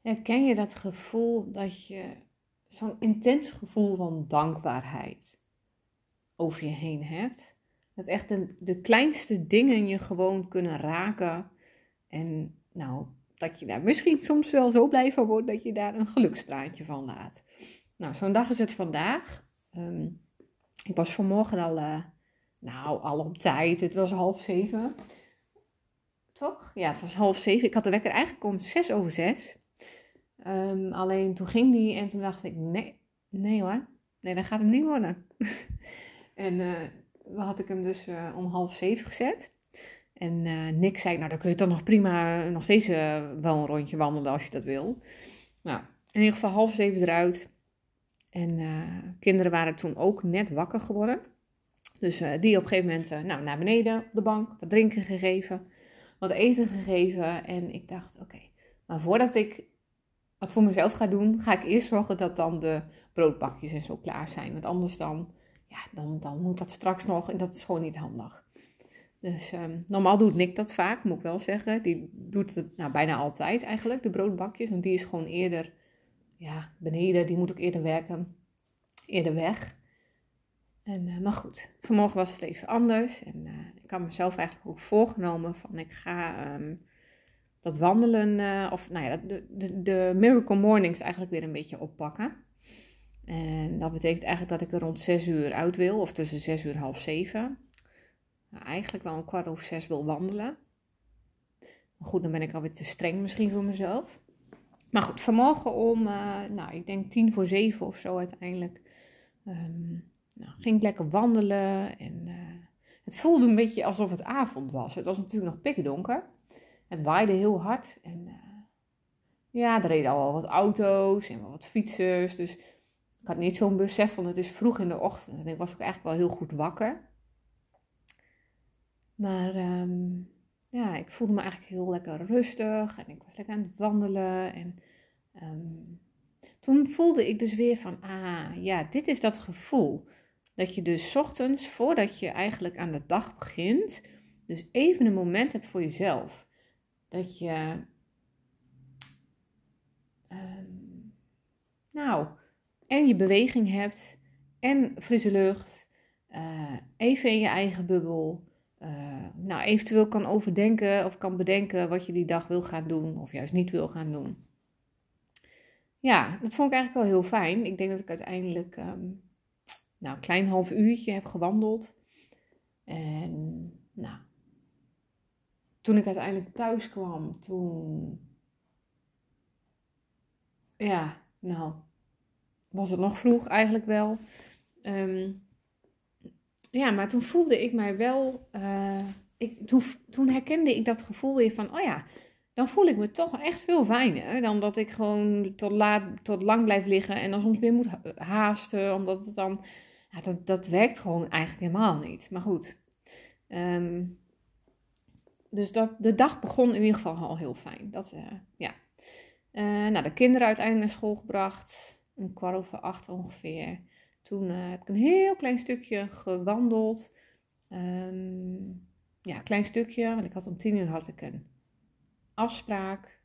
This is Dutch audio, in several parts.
Herken je dat gevoel dat je zo'n intens gevoel van dankbaarheid over je heen hebt? Dat echt de, kleinste dingen je gewoon kunnen raken. En nou, dat je daar misschien soms wel zo blij van wordt dat je daar een gelukstraatje van laat. Nou, zo'n dag is het vandaag. Ehm, ik was vanmorgen al, uh, nou, al op tijd. Het was half zeven. Toch? Ja, het was half zeven. Ik had de wekker eigenlijk om zes over zes. Um, alleen toen ging die en toen dacht ik, nee, nee hoor. Nee, dat gaat het niet worden. en uh, dan had ik hem dus uh, om half zeven gezet. En uh, Nick zei, nou dan kun je toch nog prima nog steeds wel een rondje wandelen als je dat wil. Nou, in ieder geval half zeven eruit. En kinderen waren toen ook net wakker geworden. Dus die op een gegeven moment nou, naar beneden op de bank, wat drinken gegeven, wat eten gegeven. En ik dacht, oké, maar voordat ik wat voor mezelf ga doen, ga ik eerst zorgen dat dan de broodbakjes en zo klaar zijn. Want anders dan, ja, dan, dan moet dat straks nog en dat is gewoon niet handig. Dus um, normaal doet Nick dat vaak, moet ik wel zeggen. Die doet het nou, bijna altijd eigenlijk, de broodbakjes. Want die is gewoon eerder ja, beneden, die moet ook eerder werken, eerder weg. En, uh, maar goed, vanmorgen was het even anders. En uh, ik had mezelf eigenlijk ook voorgenomen van ik ga um, dat wandelen, uh, of nou ja, de, de, de Miracle Mornings eigenlijk weer een beetje oppakken. En dat betekent eigenlijk dat ik er rond 6 uur uit wil, of tussen 6 uur en half 7. Nou, eigenlijk wel een kwart over 6 wil wandelen. Maar goed, dan ben ik alweer te streng misschien voor mezelf. Maar goed, vanmorgen om, uh, nou, ik denk tien voor zeven of zo uiteindelijk, um, nou, ging ik lekker wandelen. En uh, het voelde een beetje alsof het avond was. Het was natuurlijk nog pikdonker. Het waaide heel hard en uh, ja, er reden al wel wat auto's en wat fietsers. Dus ik had niet zo'n besef van het is vroeg in de ochtend. En ik was ook eigenlijk wel heel goed wakker. Maar um, ja, ik voelde me eigenlijk heel lekker rustig en ik was lekker aan het wandelen. En um, toen voelde ik dus weer van, ah ja, dit is dat gevoel. Dat je dus ochtends, voordat je eigenlijk aan de dag begint, dus even een moment hebt voor jezelf. Dat je, um, nou, en je beweging hebt en frisse lucht, uh, even in je eigen bubbel. Uh, nou, eventueel kan overdenken of kan bedenken wat je die dag wil gaan doen of juist niet wil gaan doen. Ja, dat vond ik eigenlijk wel heel fijn. Ik denk dat ik uiteindelijk um, nou, een klein half uurtje heb gewandeld. En nou, toen ik uiteindelijk thuis kwam, toen. Ja, nou, was het nog vroeg eigenlijk wel. Um, ja, maar toen voelde ik mij wel. Uh, ik, toen, toen herkende ik dat gevoel weer van: oh ja, dan voel ik me toch echt veel fijner dan dat ik gewoon tot, laat, tot lang blijf liggen en dan soms weer moet haasten, omdat het dan. Ja, dat, dat werkt gewoon eigenlijk helemaal niet. Maar goed. Um, dus dat, de dag begon in ieder geval al heel fijn. Dat, uh, ja. Uh, nou, de kinderen uiteindelijk naar school gebracht. Een kwart over acht ongeveer. Toen uh, heb ik een heel klein stukje gewandeld. Um, ja, klein stukje. Want ik had om tien uur had ik een afspraak.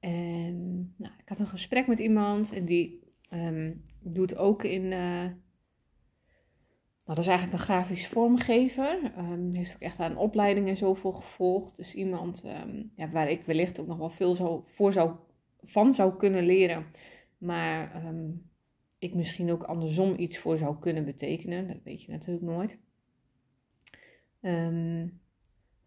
En nou, ik had een gesprek met iemand. En die um, doet ook in dat is eigenlijk een grafisch vormgever. Um, heeft ook echt aan opleiding en zoveel gevolgd. Dus iemand um, ja, waar ik wellicht ook nog wel veel voor zou, van zou kunnen leren. Maar um, ik misschien ook andersom iets voor zou kunnen betekenen. Dat weet je natuurlijk nooit. nou,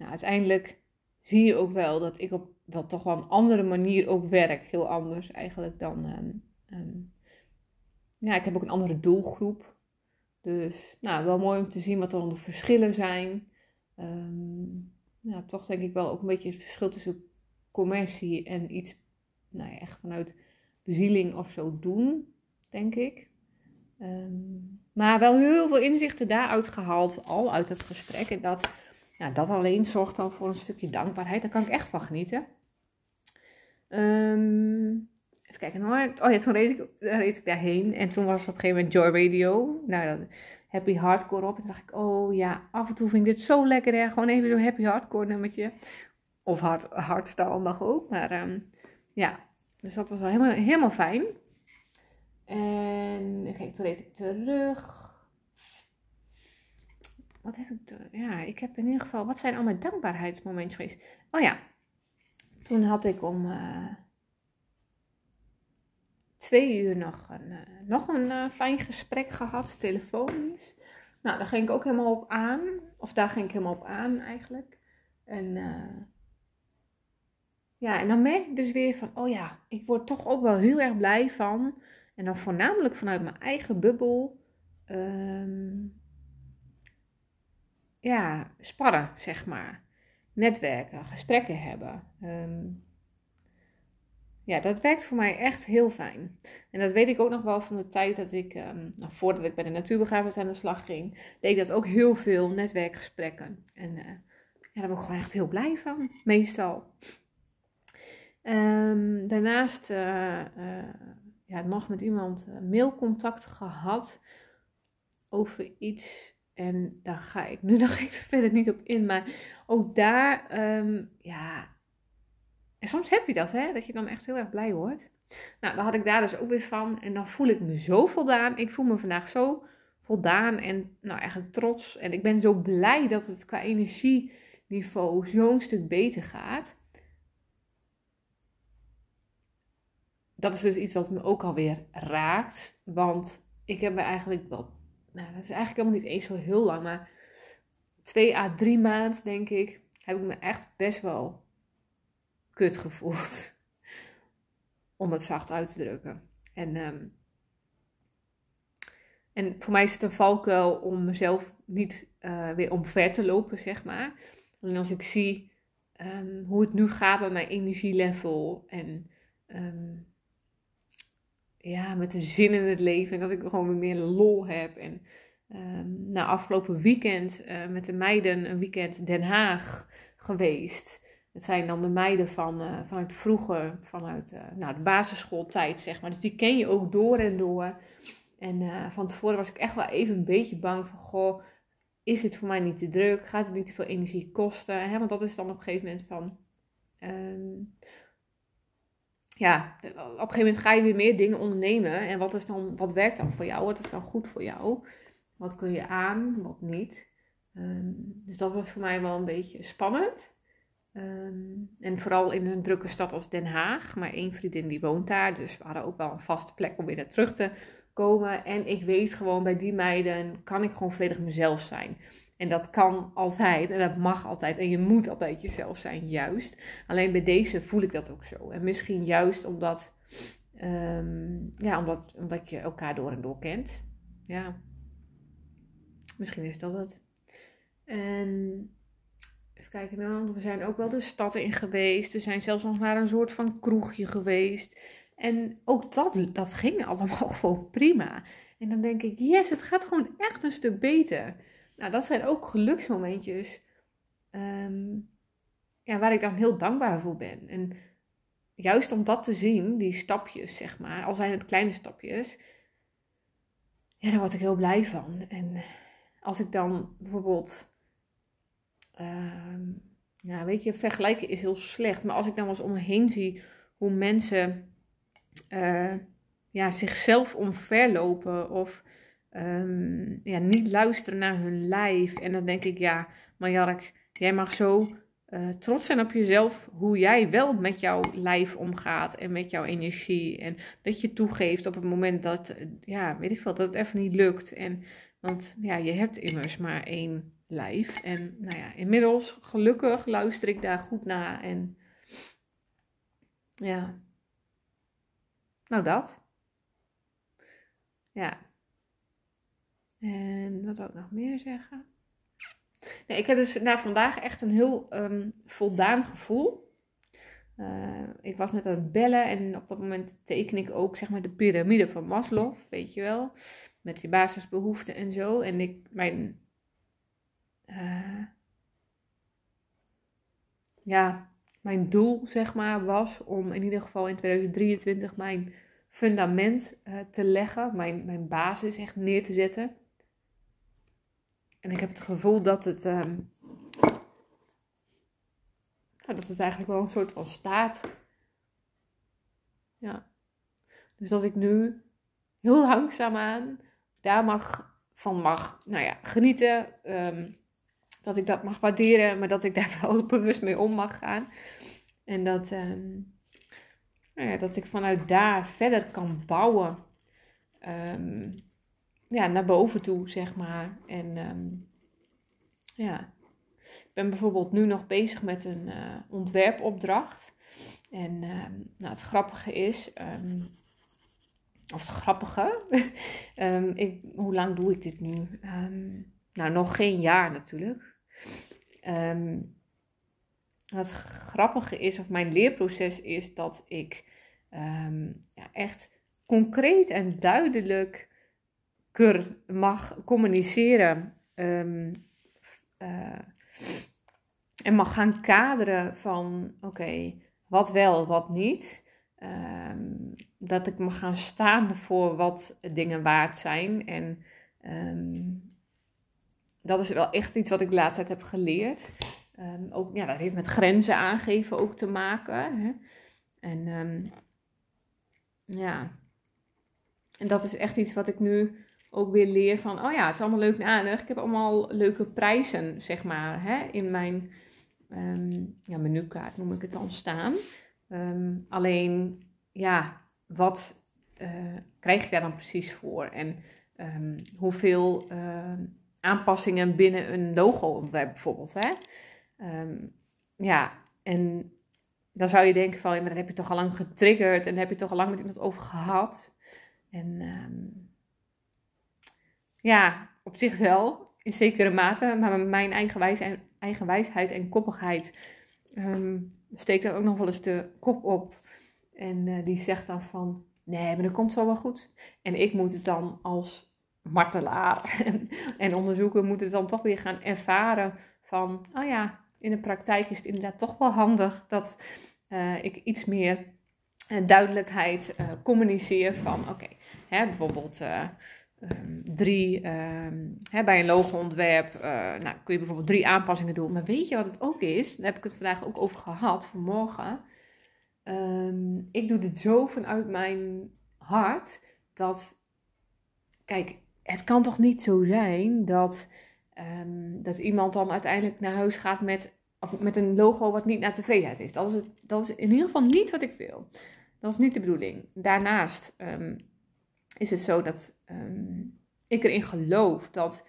uiteindelijk zie je ook wel dat ik op wel toch wel een andere manier ook werk. Heel anders eigenlijk dan... ja, ik heb ook een andere doelgroep. Dus nou, wel mooi om te zien wat er dan de verschillen zijn. Um, nou, toch denk ik wel ook een beetje het verschil tussen commercie en iets nou ja, echt vanuit bezieling of zo doen, denk ik. Um, maar wel heel veel inzichten daaruit gehaald, al uit het gesprek. En dat, nou, dat alleen zorgt al voor een stukje dankbaarheid. Daar kan ik echt van genieten. Um, Even kijken hoor. Oh ja, toen reed ik, reed ik daarheen. En toen was op een gegeven moment Joy Radio. Nou, happy hardcore op. En toen dacht ik, oh ja, af en toe vind ik dit zo lekker hè. Gewoon even zo'n happy hardcore nummertje. Of hard, hardstyle mag ook. Maar um, ja, Dus dat was wel helemaal, helemaal fijn. En ik toen even terug. Wat heb ik Ja, ik heb in ieder geval... Wat zijn al mijn dankbaarheidsmomentjes geweest? Oh ja, toen had ik om uh, twee uur nog een, uh, nog een uh, fijn gesprek gehad, telefonisch. Nou, daar ging ik ook helemaal op aan. Of daar ging ik helemaal op aan eigenlijk. En ja, en dan merk ik dus weer van, oh ja, ik word toch ook wel heel erg blij van. En dan voornamelijk vanuit mijn eigen bubbel. Um, ja, sparren, zeg maar. Netwerken, gesprekken hebben. Um, ja, dat werkt voor mij echt heel fijn. En dat weet ik ook nog wel van de tijd dat ik, um, nou, voordat ik bij de natuurbegrafenis aan de slag ging, deed ik dat ook heel veel netwerkgesprekken. En ja, daar ben ik gewoon echt heel blij van, meestal. Um, daarnaast uh, uh, ja, nog met iemand mailcontact gehad over iets en daar ga ik nu nog even verder niet op in. Maar ook daar, um, ja. En soms heb je dat, hè? Dat je dan echt heel erg blij wordt. Nou, dan had ik daar dus ook weer van. En dan voel ik me zo voldaan. Ik voel me vandaag zo voldaan en nou eigenlijk trots. En ik ben zo blij dat het qua energieniveau zo'n stuk beter gaat. Dat is dus iets wat me ook alweer raakt. Want ik heb me eigenlijk wel nou, dat is eigenlijk helemaal niet eens zo heel lang, maar twee à drie maanden, denk ik, heb ik me echt best wel kut gevoeld. Om het zacht uit te drukken. En, um, en voor mij is het een valkuil om mezelf niet uh, weer omver te lopen, zeg maar. En als ik zie um, hoe het nu gaat bij mijn energielevel en um, ja, met de zin in het leven. En dat ik gewoon weer meer lol heb. En nou, afgelopen weekend uh, met de meiden een weekend Den Haag geweest. Het zijn dan de meiden van, uh, vanuit vroeger, vanuit uh, nou, de basisschooltijd, zeg maar. Dus die ken je ook door en door. En van tevoren was ik echt wel even een beetje bang van, goh, is het voor mij niet te druk? Gaat het niet te veel energie kosten? Want dat is dan op een gegeven moment van, um, ja, op een gegeven moment ga je weer meer dingen ondernemen. En wat, is dan, wat werkt dan voor jou? Wat is dan goed voor jou? Wat kun je aan, wat niet? Um, dus dat was voor mij wel een beetje spannend. Um, en vooral in een drukke stad als Den Haag. Maar één vriendin die woont daar. Dus we hadden ook wel een vaste plek om weer naar terug te komen. En ik weet gewoon bij die meiden kan ik gewoon volledig mezelf zijn. En dat kan altijd en dat mag altijd. En je moet altijd jezelf zijn, juist. Alleen bij deze voel ik dat ook zo. En misschien juist omdat, um, ja, omdat, omdat je elkaar door en door kent. Ja, misschien is dat het. En even kijken we zijn ook wel de stad in geweest. We zijn zelfs nog naar een soort van kroegje geweest. En ook dat, dat ging allemaal gewoon prima. En dan denk ik, yes, het gaat gewoon echt een stuk beter. Nou, dat zijn ook geluksmomentjes um, ja, waar ik dan heel dankbaar voor ben. En juist om dat te zien, die stapjes, zeg maar, al zijn het kleine stapjes, ja, daar word ik heel blij van. En als ik dan bijvoorbeeld, um, ja, weet je, vergelijken is heel slecht, maar als ik dan wel eens om me heen zie hoe mensen uh, ja, zichzelf omverlopen of um, ja, niet luisteren naar hun lijf. En dan denk ik, ja, Marjark, jij mag zo uh, trots zijn op jezelf, hoe jij wel met jouw lijf omgaat en met jouw energie. En dat je toegeeft op het moment dat, ja, weet ik veel, dat het even niet lukt. En, want ja, je hebt immers maar één lijf. En nou ja, inmiddels, gelukkig, luister ik daar goed naar. En ja, nou dat. Ja. En wat ik nog meer zeggen? Nee, ik heb dus na vandaag echt een heel um, voldaan gevoel. Uh, ik was net aan het bellen en op dat moment teken ik ook zeg maar de piramide van Maslow, weet je wel. Met die basisbehoeften en zo. En ik, mijn, uh, ja, mijn doel zeg maar was om in ieder geval in 2023 mijn fundament uh, te leggen, mijn, mijn basis echt neer te zetten. En ik heb het gevoel dat het, um, dat het eigenlijk wel een soort van staat. Ja. Dus dat ik nu heel langzaamaan daar mag, van mag nou ja, genieten. Ehm, dat ik dat mag waarderen, maar dat ik daar wel bewust mee om mag gaan. En dat, ehm, nou ja, dat ik vanuit daar verder kan bouwen. Um, ja, naar boven toe, zeg maar. En ja, ik ben bijvoorbeeld nu nog bezig met een uh, ontwerpopdracht. En nou, het grappige is, of het grappige. ik, hoe lang doe ik dit nu? Nou, nog geen jaar natuurlijk. Um, het grappige is, of mijn leerproces is, dat ik ja, echt concreet en duidelijk mag communiceren. Uh, en mag gaan kaderen van, oké, wat wel, wat niet. Dat ik mag gaan staan voor wat dingen waard zijn. En dat is wel echt iets wat ik de laatste tijd heb geleerd. Um, ook, ja, dat heeft met grenzen aangeven ook te maken. Hè? En ja, en dat is echt iets wat ik nu ook weer leer van, oh ja, het is allemaal leuk en aardig. Ik heb allemaal leuke prijzen, zeg maar, hè, in mijn ja, menukaart noem ik het dan staan. Alleen, ja, wat uh, krijg je daar dan precies voor? En hoeveel aanpassingen binnen een logo-ontwerp bijvoorbeeld, hè? Um, ja, en dan zou je denken van, ja, maar dan heb je toch al lang getriggerd en heb je toch al lang met iemand over gehad. En ja, op zich wel, in zekere mate, maar mijn eigen, wijs en, eigen wijsheid en koppigheid um, steekt er ook nog wel eens de kop op. En uh, die zegt dan van, nee, maar dat komt zo wel goed. En ik moet het dan als martelaar en, en onderzoeker moet het dan toch weer gaan ervaren van, oh ja, in de praktijk is het inderdaad toch wel handig dat uh, ik iets meer uh, duidelijkheid communiceer van, oké, okay, bijvoorbeeld um, drie, um, hè, bij een logoontwerp nou, kun je bijvoorbeeld drie aanpassingen doen. Maar weet je wat het ook is? Daar heb ik het vandaag ook over gehad, vanmorgen. Um, ik doe dit zo vanuit mijn hart dat, kijk, het kan toch niet zo zijn dat, dat iemand dan uiteindelijk naar huis gaat met, met een logo wat niet naar tevredenheid is. Dat is, dat is in ieder geval niet wat ik wil. Dat is niet de bedoeling. Daarnaast is het zo dat um, ik erin geloof dat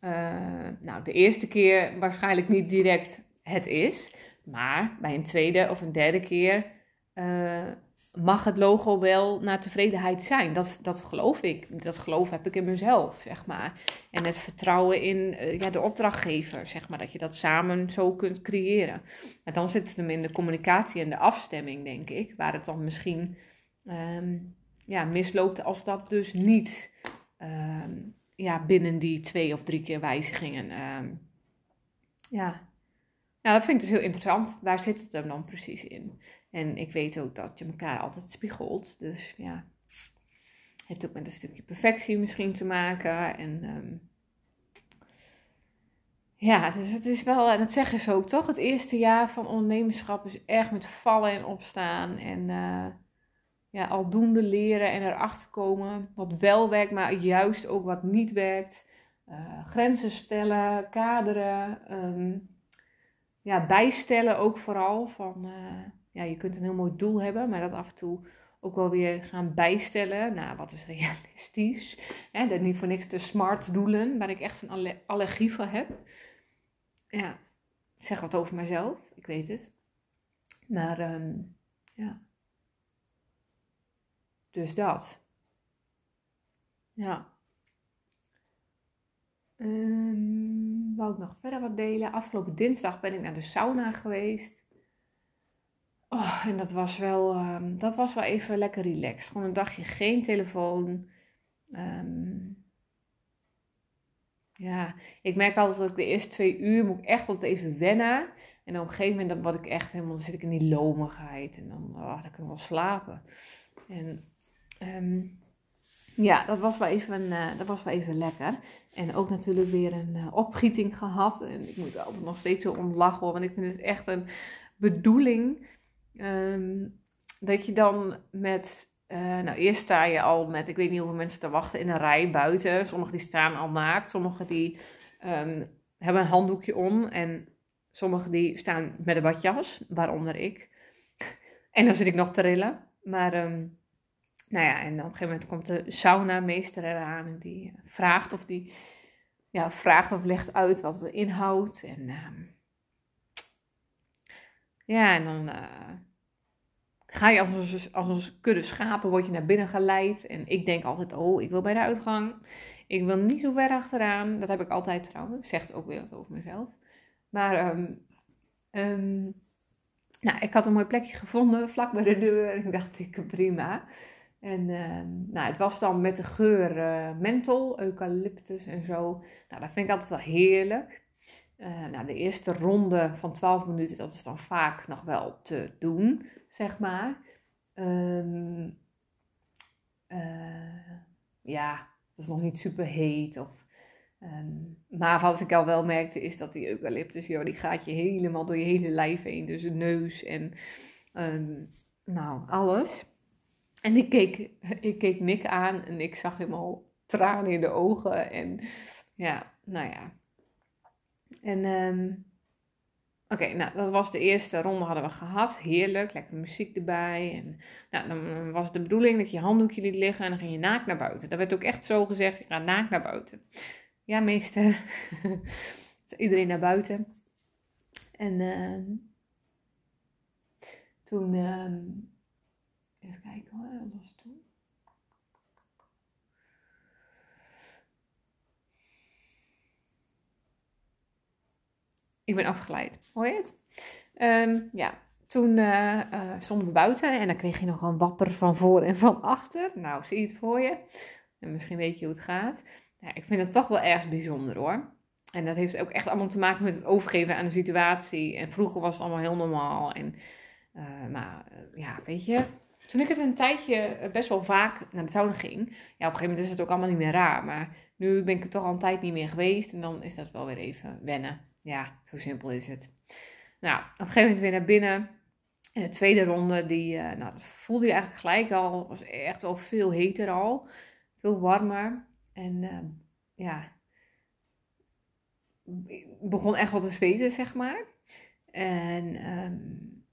uh, nou, de eerste keer waarschijnlijk niet direct het is. Maar bij een tweede of een derde keer uh, mag het logo wel naar tevredenheid zijn. Dat, dat geloof ik. Dat geloof heb ik in mezelf, zeg maar. En het vertrouwen in uh, ja, de opdrachtgever, zeg maar. Dat je dat samen zo kunt creëren. Maar dan zit het hem in de communicatie en de afstemming, denk ik. Waar het dan misschien um, ja, misloopt als dat dus niet uh, ja, binnen die twee of drie keer wijzigingen. Uh, ja. ja, dat vind ik dus heel interessant. Waar zit het hem dan precies in? En ik weet ook dat je elkaar altijd spiegelt. Dus ja, het heeft ook met een stukje perfectie misschien te maken. En um, ja, dus het is wel, en dat zeggen ze ook toch, het eerste jaar van ondernemerschap is echt met vallen en opstaan. En uh, ja, aldoende leren en erachter komen wat wel werkt, maar juist ook wat niet werkt. Uh, grenzen stellen, kaderen, um, ja, bijstellen ook vooral. Van, uh, ja, je kunt een heel mooi doel hebben, maar dat af en toe ook wel weer gaan bijstellen. Nou, wat is realistisch? Hè, dat niet voor niks de smart doelen, waar ik echt een allergie voor heb. Ja, ik zeg wat over mezelf, ik weet het. Maar um, ja. Dus dat. Ja. Um, wou ik nog verder wat delen? Afgelopen dinsdag ben ik naar de sauna geweest. Oh, en dat was wel, um, dat was wel even lekker relaxed. Gewoon een dagje geen telefoon. Um, ja, ik merk altijd dat ik de eerste twee uur moet echt wat even wennen. En op een gegeven moment dan word ik echt helemaal, dan zit ik in die lomigheid. En dan, oh, dan kan ik wel slapen. En Um, ja, dat was, wel even, uh, dat was wel even lekker. En ook natuurlijk weer een uh, opgieting gehad. En ik moet altijd nog steeds zo om lachen, want ik vind het echt een bedoeling. Um, dat je dan met, uh, nou eerst sta je al met, ik weet niet hoeveel mensen te wachten in een rij buiten. Sommigen die staan al naakt, sommigen die um, hebben een handdoekje om en sommigen die staan met een badjas, waaronder ik. En dan zit ik nog te rillen. Maar um, nou ja, en op een gegeven moment komt de saunameester eraan en die vraagt of die ja, vraagt of legt uit wat het inhoudt. En ja, en dan uh, ga je als een, als kudde schapen, word je naar binnen geleid. En ik denk altijd, oh, ik wil bij de uitgang. Ik wil niet zo ver achteraan. Dat heb ik altijd trouwens. Zegt ook weer wat over mezelf. Maar um, um, nou, ik had een mooi plekje gevonden, vlak bij de deur. En ik dacht, ik prima. En uh, nou, het was dan met de geur uh, menthol, eucalyptus en zo. Nou, dat vind ik altijd wel heerlijk. Uh, nou, de eerste ronde van 12 minuten, dat is dan vaak nog wel te doen, zeg maar. Um, ja, dat is nog niet super heet. Of, um, maar wat ik al wel merkte, is dat die eucalyptus, joh, die gaat je helemaal door je hele lijf heen. Dus de neus en um, nou, alles. En ik keek, ik keek Nick aan en ik zag helemaal tranen in de ogen. En ja, nou ja. En oké, nou dat was de eerste ronde hadden we gehad. Heerlijk, lekker muziek erbij. En nou, dan was de bedoeling dat je handdoekje liet liggen en dan ging je naakt naar buiten. Dat werd ook echt zo gezegd, je gaat naakt naar buiten. Ja, meester. iedereen naar buiten. En uh, toen... Uh, Even kijken hoor, wat was het toen? Ik ben afgeleid, hoor je het? Um, ja, toen uh, uh, stonden we buiten en dan kreeg je nog een wapper van voor en van achter. Nou, zie je het voor je? En misschien weet je hoe het gaat. Ik vind het toch wel erg bijzonder hoor. En dat heeft ook echt allemaal te maken met het overgeven aan de situatie. En vroeger was het allemaal heel normaal. En, uh, maar ja, weet je, toen ik het een tijdje eh, best wel vaak naar de sauna ging, ja, op een gegeven moment is het ook allemaal niet meer raar. Maar nu ben ik er toch al een tijd niet meer geweest en dan is dat wel weer even wennen. Ja, zo simpel is het. Nou, op een gegeven moment weer naar binnen. En de tweede ronde, die, uh, nou, voelde je eigenlijk gelijk al, was echt wel veel heter al. Veel warmer. En uh, ja, begon echt wel te zweten, zeg maar. En um,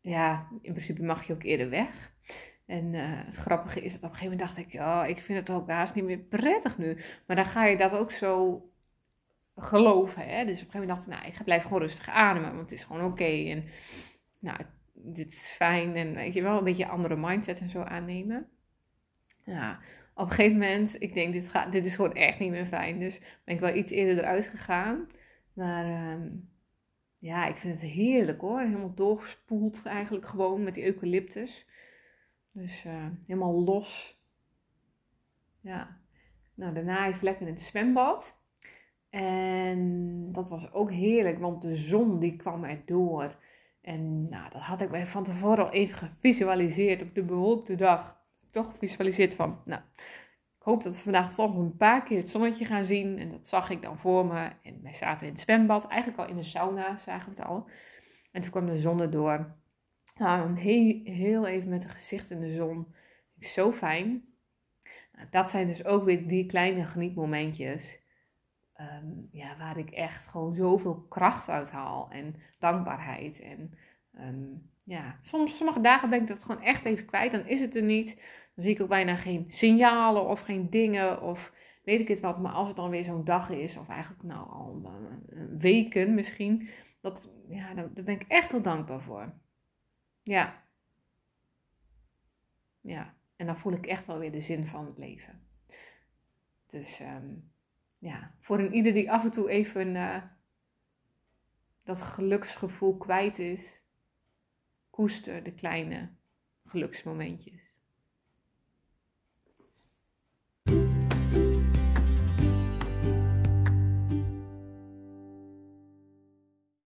ja, in principe mag je ook eerder weg. En uh, het grappige is dat op een gegeven moment dacht ik, ja, ik vind het ook haast niet meer prettig nu. Maar dan ga je dat ook zo geloven. Hè? Dus op een gegeven moment dacht ik, nou, ik ga blijven gewoon rustig ademen, want het is gewoon oké. En nou, dit is fijn. En weet je wel, een beetje een andere mindset en zo aannemen. Ja, op een gegeven moment, ik denk, dit, gaat, dit is gewoon echt niet meer fijn. Dus ben ik wel iets eerder eruit gegaan. Maar um, ja, ik vind het heerlijk hoor. Helemaal doorgespoeld eigenlijk gewoon met die eucalyptus. Dus uh, helemaal los. Ja. Nou, daarna even lekker in het zwembad. En dat was ook heerlijk, want de zon die kwam erdoor. En nou, dat had ik van tevoren al even gevisualiseerd op de bewolkte dag. Toch gevisualiseerd van, nou, ik hoop dat we vandaag toch een paar keer het zonnetje gaan zien. En dat zag ik dan voor me. En wij zaten in het zwembad, eigenlijk al in de sauna, zagen we het al. En toen kwam de zon erdoor. Nou, heel, heel even met een gezicht in de zon. Zo fijn. Nou, dat zijn dus ook weer die kleine genietmomentjes. Um, ja, waar ik echt gewoon zoveel kracht uit haal. En dankbaarheid. En um, ja, soms, sommige dagen ben ik dat gewoon echt even kwijt. Dan is het er niet. Dan zie ik ook bijna geen signalen of geen dingen of weet ik het wat. Maar als het dan weer zo'n dag is, of eigenlijk nou al weken misschien, dat, ja, daar, ben ik echt heel dankbaar voor. Ja. Ja, en dan voel ik echt wel weer de zin van het leven. Dus um, ja, voor een ieder die af en toe even uh, dat geluksgevoel kwijt is, koester de kleine geluksmomentjes.